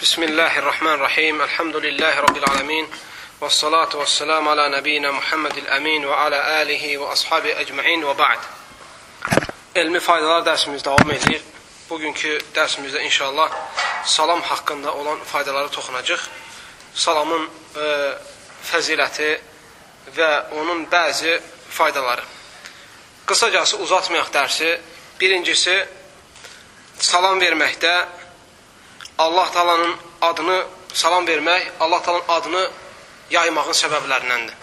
Bismillahirrahmanirrahim. Elhamdülillahi Rabbil alemin. Ve salatu ve selamu ala nebina Muhammedil emin ve ala alihi ve ashabi ecma'in ve ba'd. Elmi faydalar dərsimiz davam edir. Bugünkü dərsimizdə inşallah salam haqqında olan faydaları toxunacaq. Salamın e, fəziləti və onun bəzi faydaları. Qısacası uzatmayaq dərsi. Birincisi, salam verməkdə Allah Taala'nın adını salam vermək, Allah Taala'nın adını yaymağın səbəblərindəndir.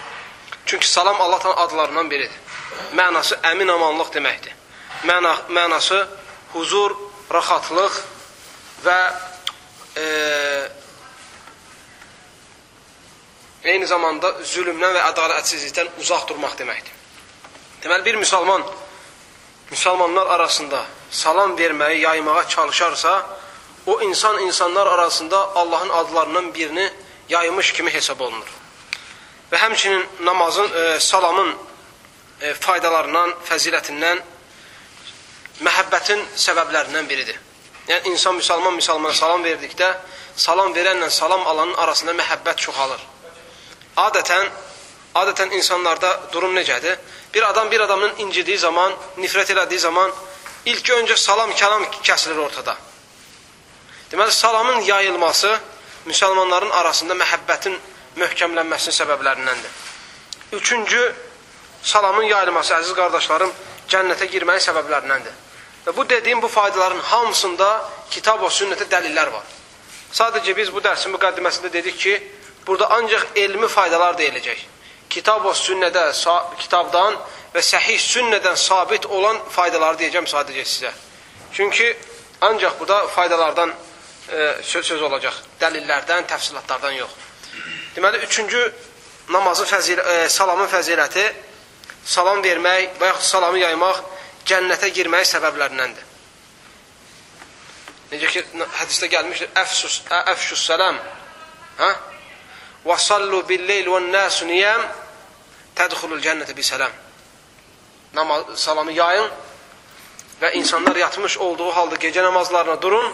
Çünki salam Allah Taala'nın adlarından biridir. Mənası əmin amanlıq deməkdir. Məna, mənası huzur, rahatlıq və e, eyni zamanda zülmdən və ədalətsizlikdən uzaq durmaq deməkdir. Deməli, bir müsəlman müsəlmanlar arasında salam verməyi, yaymağa çalışarsa, o insan insanlar arasında Allahın adlarından birini yaymış kimi hesab olunur. Və həmçinin namazın, e, salamın e, faydalarından, fəzilətindən məhəbbətin səbəblərindən biridir. Yəni, insan müsəlman müsəlmana salam verdikdə, salam verənlə salam alanın arasında məhəbbət çoxalır. Adətən, adətən insanlarda durum necədir? Bir adam bir adamın incidiyi zaman, nifrət elədiyi zaman ilk öncə salam, kəlam kəsilir ortada. Deməli, salamın yayılması müsəlmanların arasında məhəbbətin möhkəmlənməsinin səbəblərindəndir. Üçüncü, salamın yayılması, əziz qardaşlarım, cənnətə girməyin səbəblərindəndir. Və bu dediyim bu faydaların hamısında kitab və sünnətə dəlillər var. Sadəcə biz bu dərsin müqəddiməsində dedik ki, burada ancaq elmi faydalar deyiləcək. Kitab və sünnədə, kitabdan və səhih sünnədən sabit olan faydaları deyəcəm sadəcə sizə. Çünki ancaq burada faydalardan e, söz, söz olacaq. Dəlillərdən, təfsilatlardan yox. Deməli, üçüncü namazın fəzil, e, salamın fəziləti salam vermək və yaxud salamı yaymaq cənnətə girməyi səbəblərindəndir. Necə ki, hədisdə gəlmişdir, əfsus, əfşus səlam, hə? Və sallu billeyl və nəsu niyəm tədxulul cənnətə bi səlam. Namaz, salamı yayın və insanlar yatmış olduğu halda gecə namazlarına durun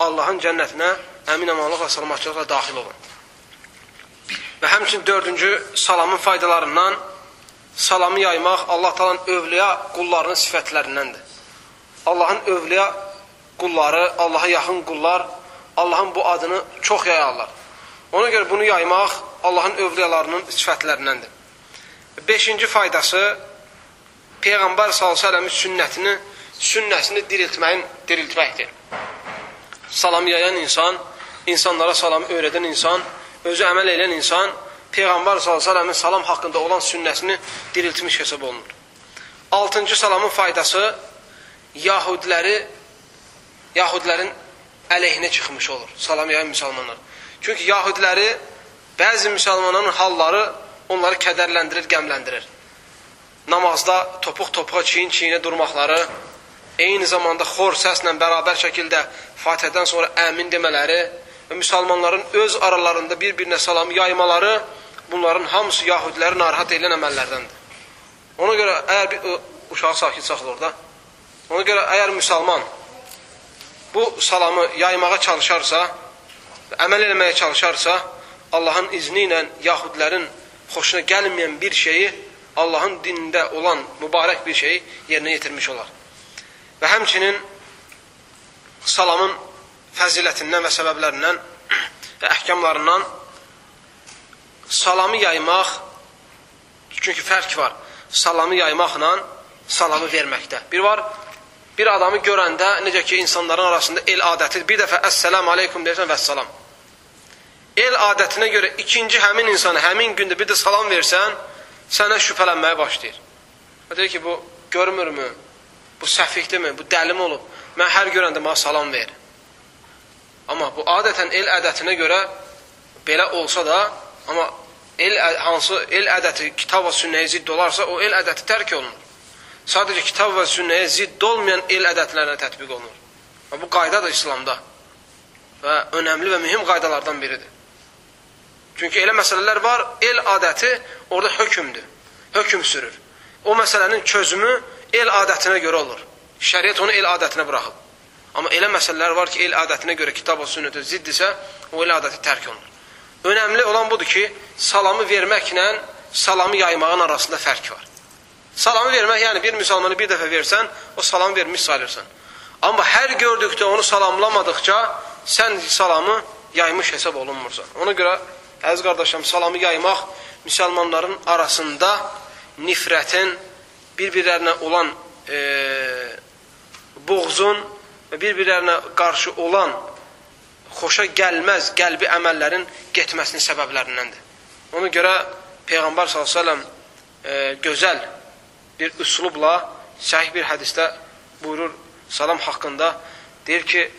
Allahın cənnətinə əmin amanlıqla, salamatçılıqla daxil olun. Və həmçin dördüncü salamın faydalarından salamı yaymaq Allah talan övliya qullarının sifətlərindəndir. Allahın övliya qulları, Allaha yaxın qullar Allahın bu adını çox yayarlar. Ona görə bunu yaymaq Allahın övliyalarının sifətlərindəndir. Beşinci faydası Peyğəmbər s.ə.v-in sünnətini, sünnəsini diriltməyin, diriltməkdir salam yayan insan, insanlara salamı öyrədən insan, özü əməl edən insan Peyğəmbər s.ə.v-in salam haqqında olan sünnəsini diriltmiş hesab olunur. Altıncı salamın faydası Yahudiləri, Yahudilərin əleyhinə çıxmış olur. Salam yayan müsəlmanlar. Çünki Yahudiləri bəzi müsəlmanların halları onları kədərləndirir, qəmləndirir. Namazda topuq-topuğa, çiyin-çiyinə durmaqları, eyni zamanda xor səslə bərabər şəkildə Fatihədən sonra əmin demələri və müsəlmanların öz aralarında bir-birinə salam yaymaları bunların hamısı yahudiləri narahat edən əməllərdəndir. Ona görə əgər bir uşağı sakit saxla orada. Ona görə əgər müsəlman bu salamı yaymağa çalışarsa, əməl eləməyə çalışarsa, Allahın izni ilə yahudilərin xoşuna gəlməyən bir şeyi Allahın dinində olan mübarək bir şeyi yerinə yetirmiş olar. Və həmçinin salamın fəzilətindən və səbəblərindən və əhkamlarından salamı yaymaq çünki fərq var. Salamı yaymaqla salamı verməkdə. Bir var, bir adamı görəndə necə ki insanların arasında el adətidir. Bir dəfə əssəlamu aleykum deyirsən və salam. El adətinə görə ikinci həmin insana həmin gündə bir də salam versən, sənə şübhələnməyə başlayır. Deyir ki, bu görmürmü? Bu səfikdirmi? Bu dəlim olub? Mən hər görəndə mənə salam ver. Amma bu adətən el ədətinə görə belə olsa da, amma el hansı el ədəti kitab və sünnəyə zidd olarsa, o el ədəti tərk olunur. Sadəcə kitab və sünnəyə zidd olmayan el ədətlərinə tətbiq olunur. Və bu qayda da İslamda və önəmli və mühüm qaydalardan biridir. Çünki elə məsələlər var, el adəti orada hökmdür, hökm sürür. O məsələnin çözümü el adətinə görə olur. Şəriət onu el adətinə buraxıb. Amma elə məsələlər var ki, el adətinə görə kitab və sünnətə ziddirsə, o el adəti tərk olunur. Önəmli olan budur ki, salamı verməklə salamı yaymağın arasında fərq var. Salamı vermək, yəni bir müsəlmanı bir dəfə versən, o salamı vermiş sayılırsan. Amma hər gördükdə onu salamlamadıqca sən salamı yaymış hesab olunmursan. Ona görə, əziz qardaşım, salamı yaymaq müsəlmanların arasında nifrətin, bir-birlərinə olan e, boğzun və bir-birlərinə qarşı olan xoşa gəlməz qəlbi əməllərin getməsinin səbəblərindəndir. Ona görə Peyğəmbər s.ə.v e, gözəl bir üslubla səhih bir hədisdə buyurur salam haqqında deyir ki,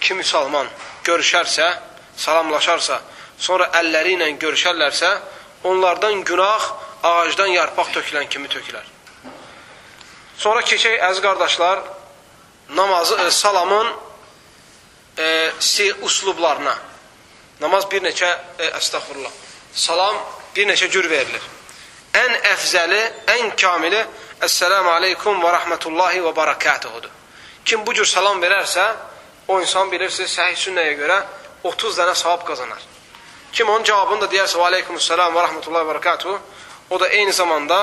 kim müsəlman görüşərsə, salamlaşarsa, sonra əlləri ilə görüşərlərsə, onlardan günah ağacdan yarpaq tökülən kimi tökülər. Sonra keçək, əziz qardaşlar, namazı, e, salamın e, uslublarına. Namaz bir neçə, e, əstəxfurullah, salam bir neçə cür verilir. Ən əfzəli, ən kamili Əssəlamu aleykum və rəhmətullahi və barakatuhudur. Kim bu cür salam verərsə, o insan bilirsiniz, səhih sünnəyə görə 30 dənə savab qazanar. Kim onun cavabını da deyərsə, və aleykumussalam və rəhmətullahi və barakatuhu, o da eyni zamanda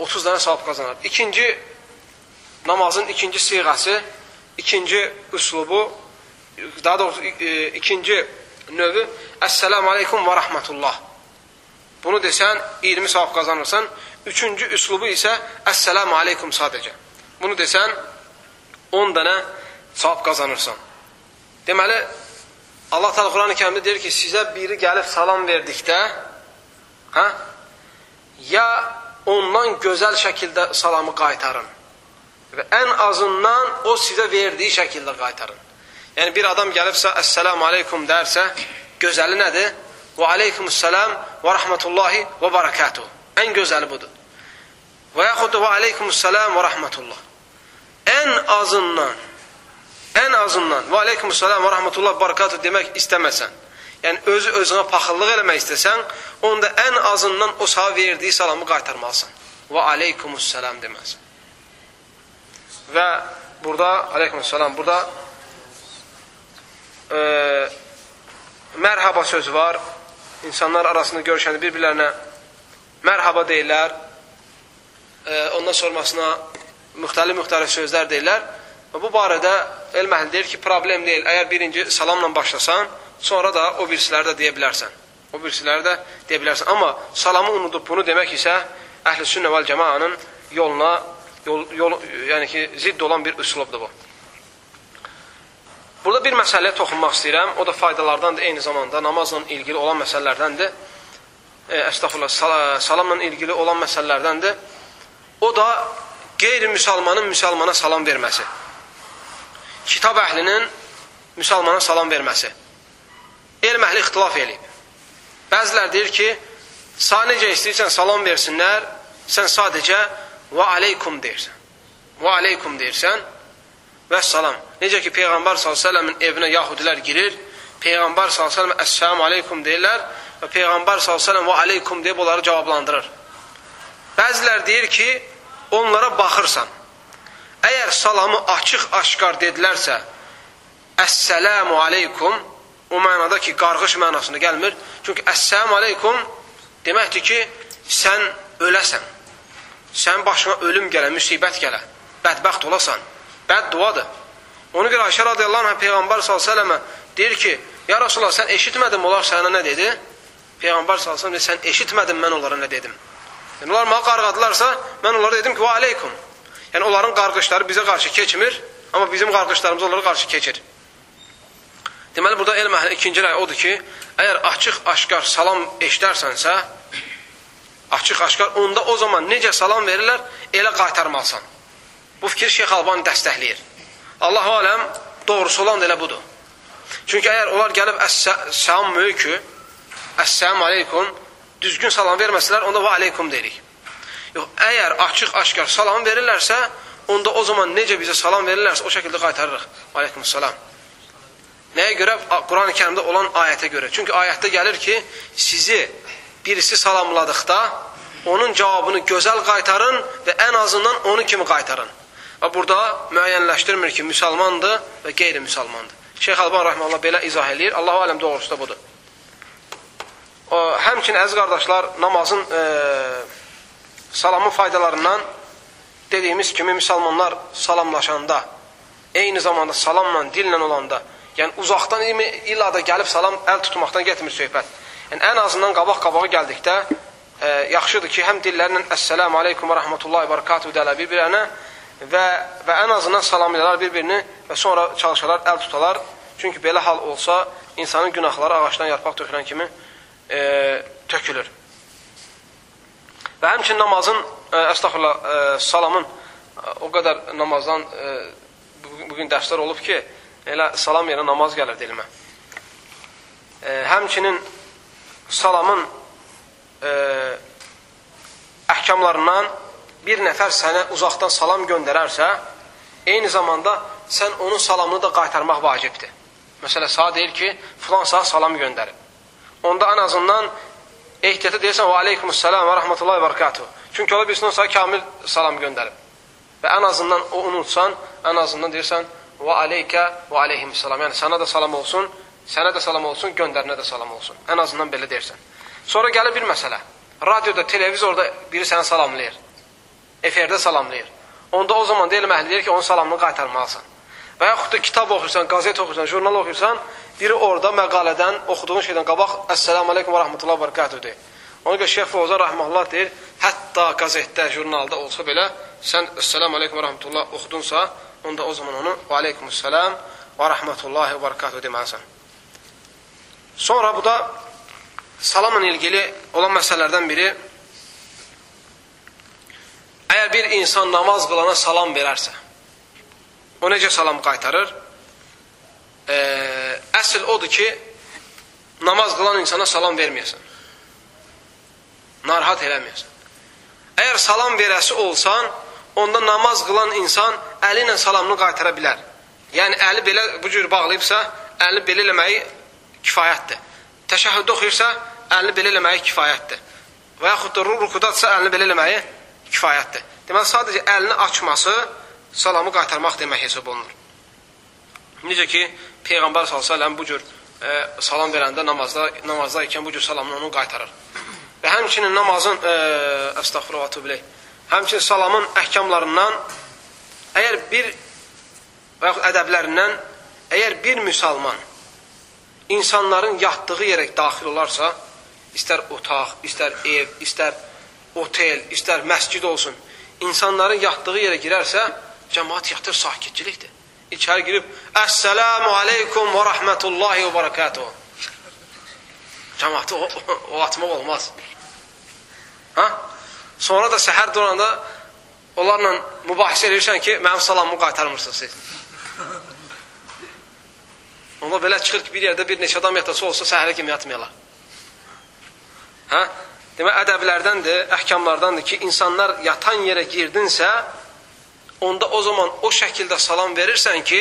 30 dənə savab qazanar. İkinci namazın ikinci siğəsi, ikinci üslubu, daha doğrusu e, ikinci növü Əssəlamu aleykum və rəhmətullah. Bunu desən 20 savab qazanırsan. Üçüncü üslubu isə Əssəlamu aleykum sadəcə. Bunu desən 10 dənə savab qazanırsan. Deməli, Allah Teala Quran-ı Kərimdə deyir ki, sizə biri gəlib salam verdikdə, hə? Ya ondan gözəl şəkildə salamı qaytarın. Və ən azından o sizə verdiyi şəkildə qaytarın. Yəni bir adam gəlibsə, "Əssalamu aleykum" dərsə, gözəli nədir? "Və aleykumussalam və rahmetullahi və barakatuh." Ən gözəli budur. Və yaxud da "Və aleykumussalam və rahmetullah." Ən azından ən azından "Və aleykumussalam və rahmetullah və barakatuh" demək istəməsən, yəni özü özünə paxıllıq eləmək istəsən, onda ən azından o sənə verdiyi salamı qaytarmalısan. Və aleykumussalam deməlisən. Və burada, aleykumussalam, burada e, mərhaba sözü var. İnsanlar arasında görüşəndə bir-birlərinə mərhaba deyirlər. E, ondan sonrasına müxtəlif-müxtəlif sözlər deyirlər. Və bu barədə elm əhli deyir ki, problem deyil. Əgər birinci salamla başlasan, sonra da o birisiləri də deyə bilərsən. O birisiləri də deyə bilərsən. Amma salamı unudub bunu demək isə əhl-i sünnə vəl cəmaanın yoluna yol, yol, yəni ki, zidd olan bir üslubdur bu. Burada bir məsələyə toxunmaq istəyirəm. O da faydalardandır, eyni zamanda namazla ilgili olan məsələlərdəndir. E, əstəxfurullah, sal salamla ilgili olan məsələlərdəndir. O da qeyri-müsəlmanın müsəlmana salam verməsi. Kitab əhlinin müsəlmana salam verməsi. Elm əhli ixtilaf eləyib. Bəzilər deyir ki, sən necə istəyirsən salam versinlər, sən sadəcə və aleykum deyirsən. Və aleykum deyirsən və salam. Necə ki, Peyğəmbər s.ə.v-in evinə yahudilər girir, Peyğəmbər s.ə.v əssəlamu aleykum deyirlər və Peyğəmbər s.ə.v və aleykum deyib onları cavablandırır. Bəzilər deyir ki, onlara baxırsan. Əgər salamı açıq-aşkar dedilərsə, əssəlamu aleykum, o mənada ki, qarğış mənasında gəlmir. Çünki əssəlamu aleykum deməkdir ki, sən öləsən sənin başına ölüm gələ, müsibət gələ, bədbəxt olasan, bəd duadır. Ona görə Ayşə radiyallahu anh Peyğəmbər s.ə.və deyir ki, ya Rasulullah sən eşitmədin onlar sənə nə dedi? Peyğəmbər s.ə.v deyir, sən eşitmədin mən onlara nə dedim? Yəni, onlar mənə qarğadılarsa, mən onlara dedim ki, və aleykum. Yəni, onların qarqışları bizə qarşı keçmir, amma bizim qarqışlarımız onlara qarşı keçir. Deməli, burada elm əhli ikinci rəy odur ki, əgər açıq-aşkar salam eşidərsənsə, açıq-aşkar, onda o zaman necə salam verirlər, elə qaytarmalısan. Bu fikir Şeyx Albani dəstəkləyir. Allah-u aləm, doğrusu olan da elə budur. Çünki əgər onlar gəlib əs-salam mülkü, əs-salam aleykum, düzgün salam verməsələr, onda və aleykum deyirik. Yox, əgər açıq-aşkar salam verirlərsə, onda o zaman necə bizə salam verirlərsə, o şəkildə qaytarırıq. Aleykum salam. Nəyə görə? Quran-ı kərimdə olan ayətə görə. Çünki ayətdə gəlir ki, sizi birisi salamladıqda onun cavabını gözəl qaytarın və ən azından onu kimi qaytarın. Və burada müəyyənləşdirmir ki, müsəlmandır və qeyri-müsəlmandır. Şeyx Alban rəhməllah belə izah eləyir. Allahu aləm doğrusu da budur. O, həmçin əziz qardaşlar, namazın e, salamın faydalarından dediyimiz kimi müsəlmanlar salamlaşanda, eyni zamanda salamla, dillə olanda, yəni uzaqdan illa da gəlib salam əl tutmaqdan getmir söhbət. Yəni ən azından qabaq-qabağa gəldikdə e, yaxşıdır ki, həm dillərlə Əssəlamu aleykum və rəhmətullahi və barakatuhu deyələr bir-birinə və, və ən azından salamlayarlar bir-birini və sonra çalışarlar, əl tutalar. Çünki belə hal olsa, insanın günahları ağaçdan yarpaq tökülən kimi e, tökülür. Və həmçin namazın, e, əstəxurullah, e, salamın e, o qədər namazdan e, bugün dərslər olub ki, elə salam yerə namaz gəlir dilimə. E, həmçinin salamın e, əhkamlarından bir nəfər sənə uzaqdan salam göndərərsə, eyni zamanda sən onun salamını da qaytarmaq vacibdir. Məsələ sağ deyir ki, filan sağ salam göndərib. Onda ən azından ehtiyatı deyirsən, və aleykumussalam və rəhmətullahi və barakatuhu. Çünki ola bilsin, o sağ kamil salam göndərib. Və ən azından o unutsan, ən azından deyirsən, və aleykə və aleyhimussalam. Yəni, sənə də salam olsun, sənə də salam olsun, göndərinə də salam olsun. Ən azından belə deyirsən. Sonra gəlir bir məsələ. Radioda, televizorda biri səni salamlayır. Efirdə salamlayır. Onda o zaman deyil məhli deyir ki, onun salamını qaytarmalısan. Və yaxud da kitab oxuyursan, qazet oxuyursan, jurnal oxuyursan, biri orada məqalədən, oxuduğun şeydən qabaq Əssəlamu aleykum və rəhmətullah və bərəkatuhu deyir. Ona görə Şeyx Fovzan rəhməhullah deyir, hətta qazetdə, jurnalda olsa belə, sən Əssəlamu aleykum və rəhmətullah oxudunsa, onda o zaman onu və aleykumussalam və rəhmətullahi və bərəkatuhu deməlisən. Sonra bu da salamla ilgili olan məsələlərdən biri, əgər bir insan namaz qılana salam verərsə, O necə salam qaytarır? E, əsl odur ki, namaz qılan insana salam verməyəsən. Narahat eləməyəsən. Əgər salam verəsi olsan, onda namaz qılan insan əli ilə salamını qaytara bilər. Yəni, əli belə bu cür bağlayıbsa, əli belə eləməyi kifayətdir. Təşəhüd oxuyursa, əlini belə eləməyi kifayətdir. Və yaxud da rukudadsa, əlini belə eləməyi kifayətdir. Deməli, sadəcə əlini açması salamı qaytarmaq demək hesab olunur. Necə ki, Peyğəmbər s.ə.v bu cür e, salam verəndə namazda, namazda ikən bu cür salamını onu qaytarır. Və həmçinin namazın, e, əstəxfirullah həmçinin salamın əhkamlarından, əgər bir, və yaxud ədəblərindən, əgər bir müsəlman insanların yatdığı yerə daxil olarsa, istər otaq, istər ev, istər otel, istər məscid olsun, insanların yatdığı yerə girərsə, Cəmaat yatır, sakitçilikdir. İçəri girib, Əssəlamu aleykum və rəhmətullahi və barakatuhu. Cəmaatı o, o, o atmaq olmaz. Ha? Sonra da səhər duranda onlarla mübahisə edirsən ki, mənim salamımı qaytarmırsınız siz. Onda belə çıxır ki, bir yerdə bir neçə adam yatası olsa səhərə kimi yatmayarlar. Hə? Demək, ədəblərdəndir, əhkamlardandır ki, insanlar yatan yerə girdinsə, onda o zaman o şəkildə salam verirsən ki,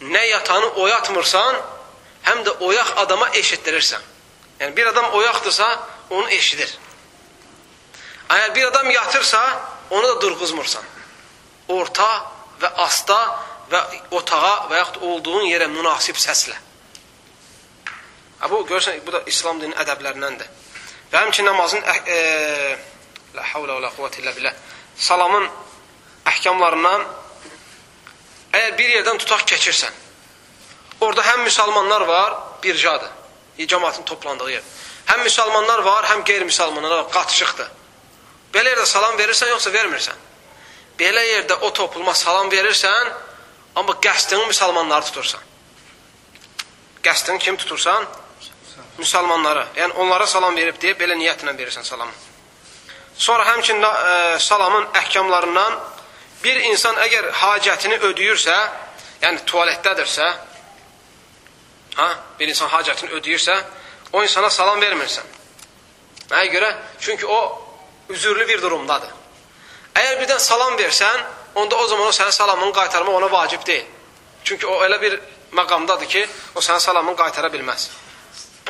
nə yatanı oyatmırsan, həm də oyaq adama eşitdirirsən. Yəni, bir adam oyaqdırsa, onu eşidir. Əgər bir adam yatırsa, onu da durğuzmursan. Orta və asta və otağa və yaxud olduğun yerə münasib səslə. Bu, görürsən, bu da İslam dinin ədəblərindəndir. Və həmçin namazın, e, e, la havlə və la quvvət illə billah, salamın əhkamlarından əgər bir yerdən tutaq keçirsən, orada həm müsəlmanlar var, bircadır, cəmatın toplandığı yer. Həm müsəlmanlar var, həm qeyri-müsəlmanlar var, qatışıqdır. Belə yerdə salam verirsən, yoxsa vermirsən? Belə yerdə o topluma salam verirsən, amma qəsdini müsəlmanları tutursan. Qəsdini kim tutursan? Müsəlmanları. Yəni onlara salam verib deyə belə niyyətlə verirsən salamı. Sonra həmçinin e, salamın əhkamlarından bir insan əgər hacətini ödəyirsə, yəni tualetdədirsə, ha, bir insan hacətini ödəyirsə, o insana salam vermirsən. Nəyə görə? Çünki o üzürlü bir durumdadır. Əgər birdən salam versən, onda o zaman o sənin salamını qaytarmaq ona vacib deyil. Çünki o elə bir məqamdadır ki, o sənin salamını qaytara bilməz.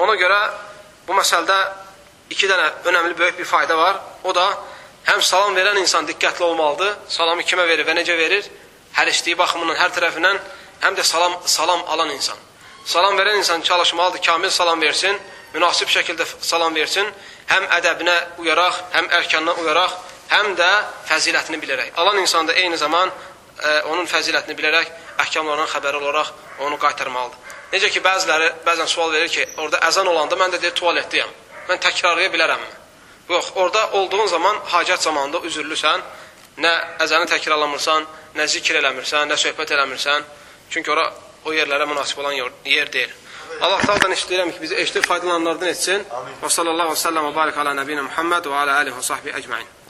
Ona görə bu məsələdə iki dənə önəmli böyük bir fayda var. O da həm salam verən insan diqqətli olmalıdır. Salamı kimə verir və necə verir? Hər işdiyi baxımından, hər tərəfindən, həm də salam, salam alan insan. Salam verən insan çalışmalıdır, kamil salam versin, münasib şəkildə salam versin, həm ədəbinə uyaraq, həm ərkanına uyaraq, həm də fəzilətini bilərək. Alan insan da eyni zaman ə, onun fəzilətini bilərək, əhkamlarından xəbəri olaraq onu qaytarmalıdır. Necə ki, bəziləri bəzən sual verir ki, orada əzan olanda mən də deyir, tualetdəyəm. Mən təkrarlaya bilərəmmi? Yox, orada olduğun zaman, hacət zamanında üzürlüsən, nə əzanı təkrarlamırsan, nə zikr eləmirsən, nə söhbət eləmirsən. Çünki ora o yerlərə münasib olan yer deyil. Allah Taala'dan istəyirəm ki, bizi eşidib faydalananlardan etsin. Və sallallahu əleyhi və səlləm və barik ala nəbiyinə Muhammed və ala alihi və sahbi ecmaîn.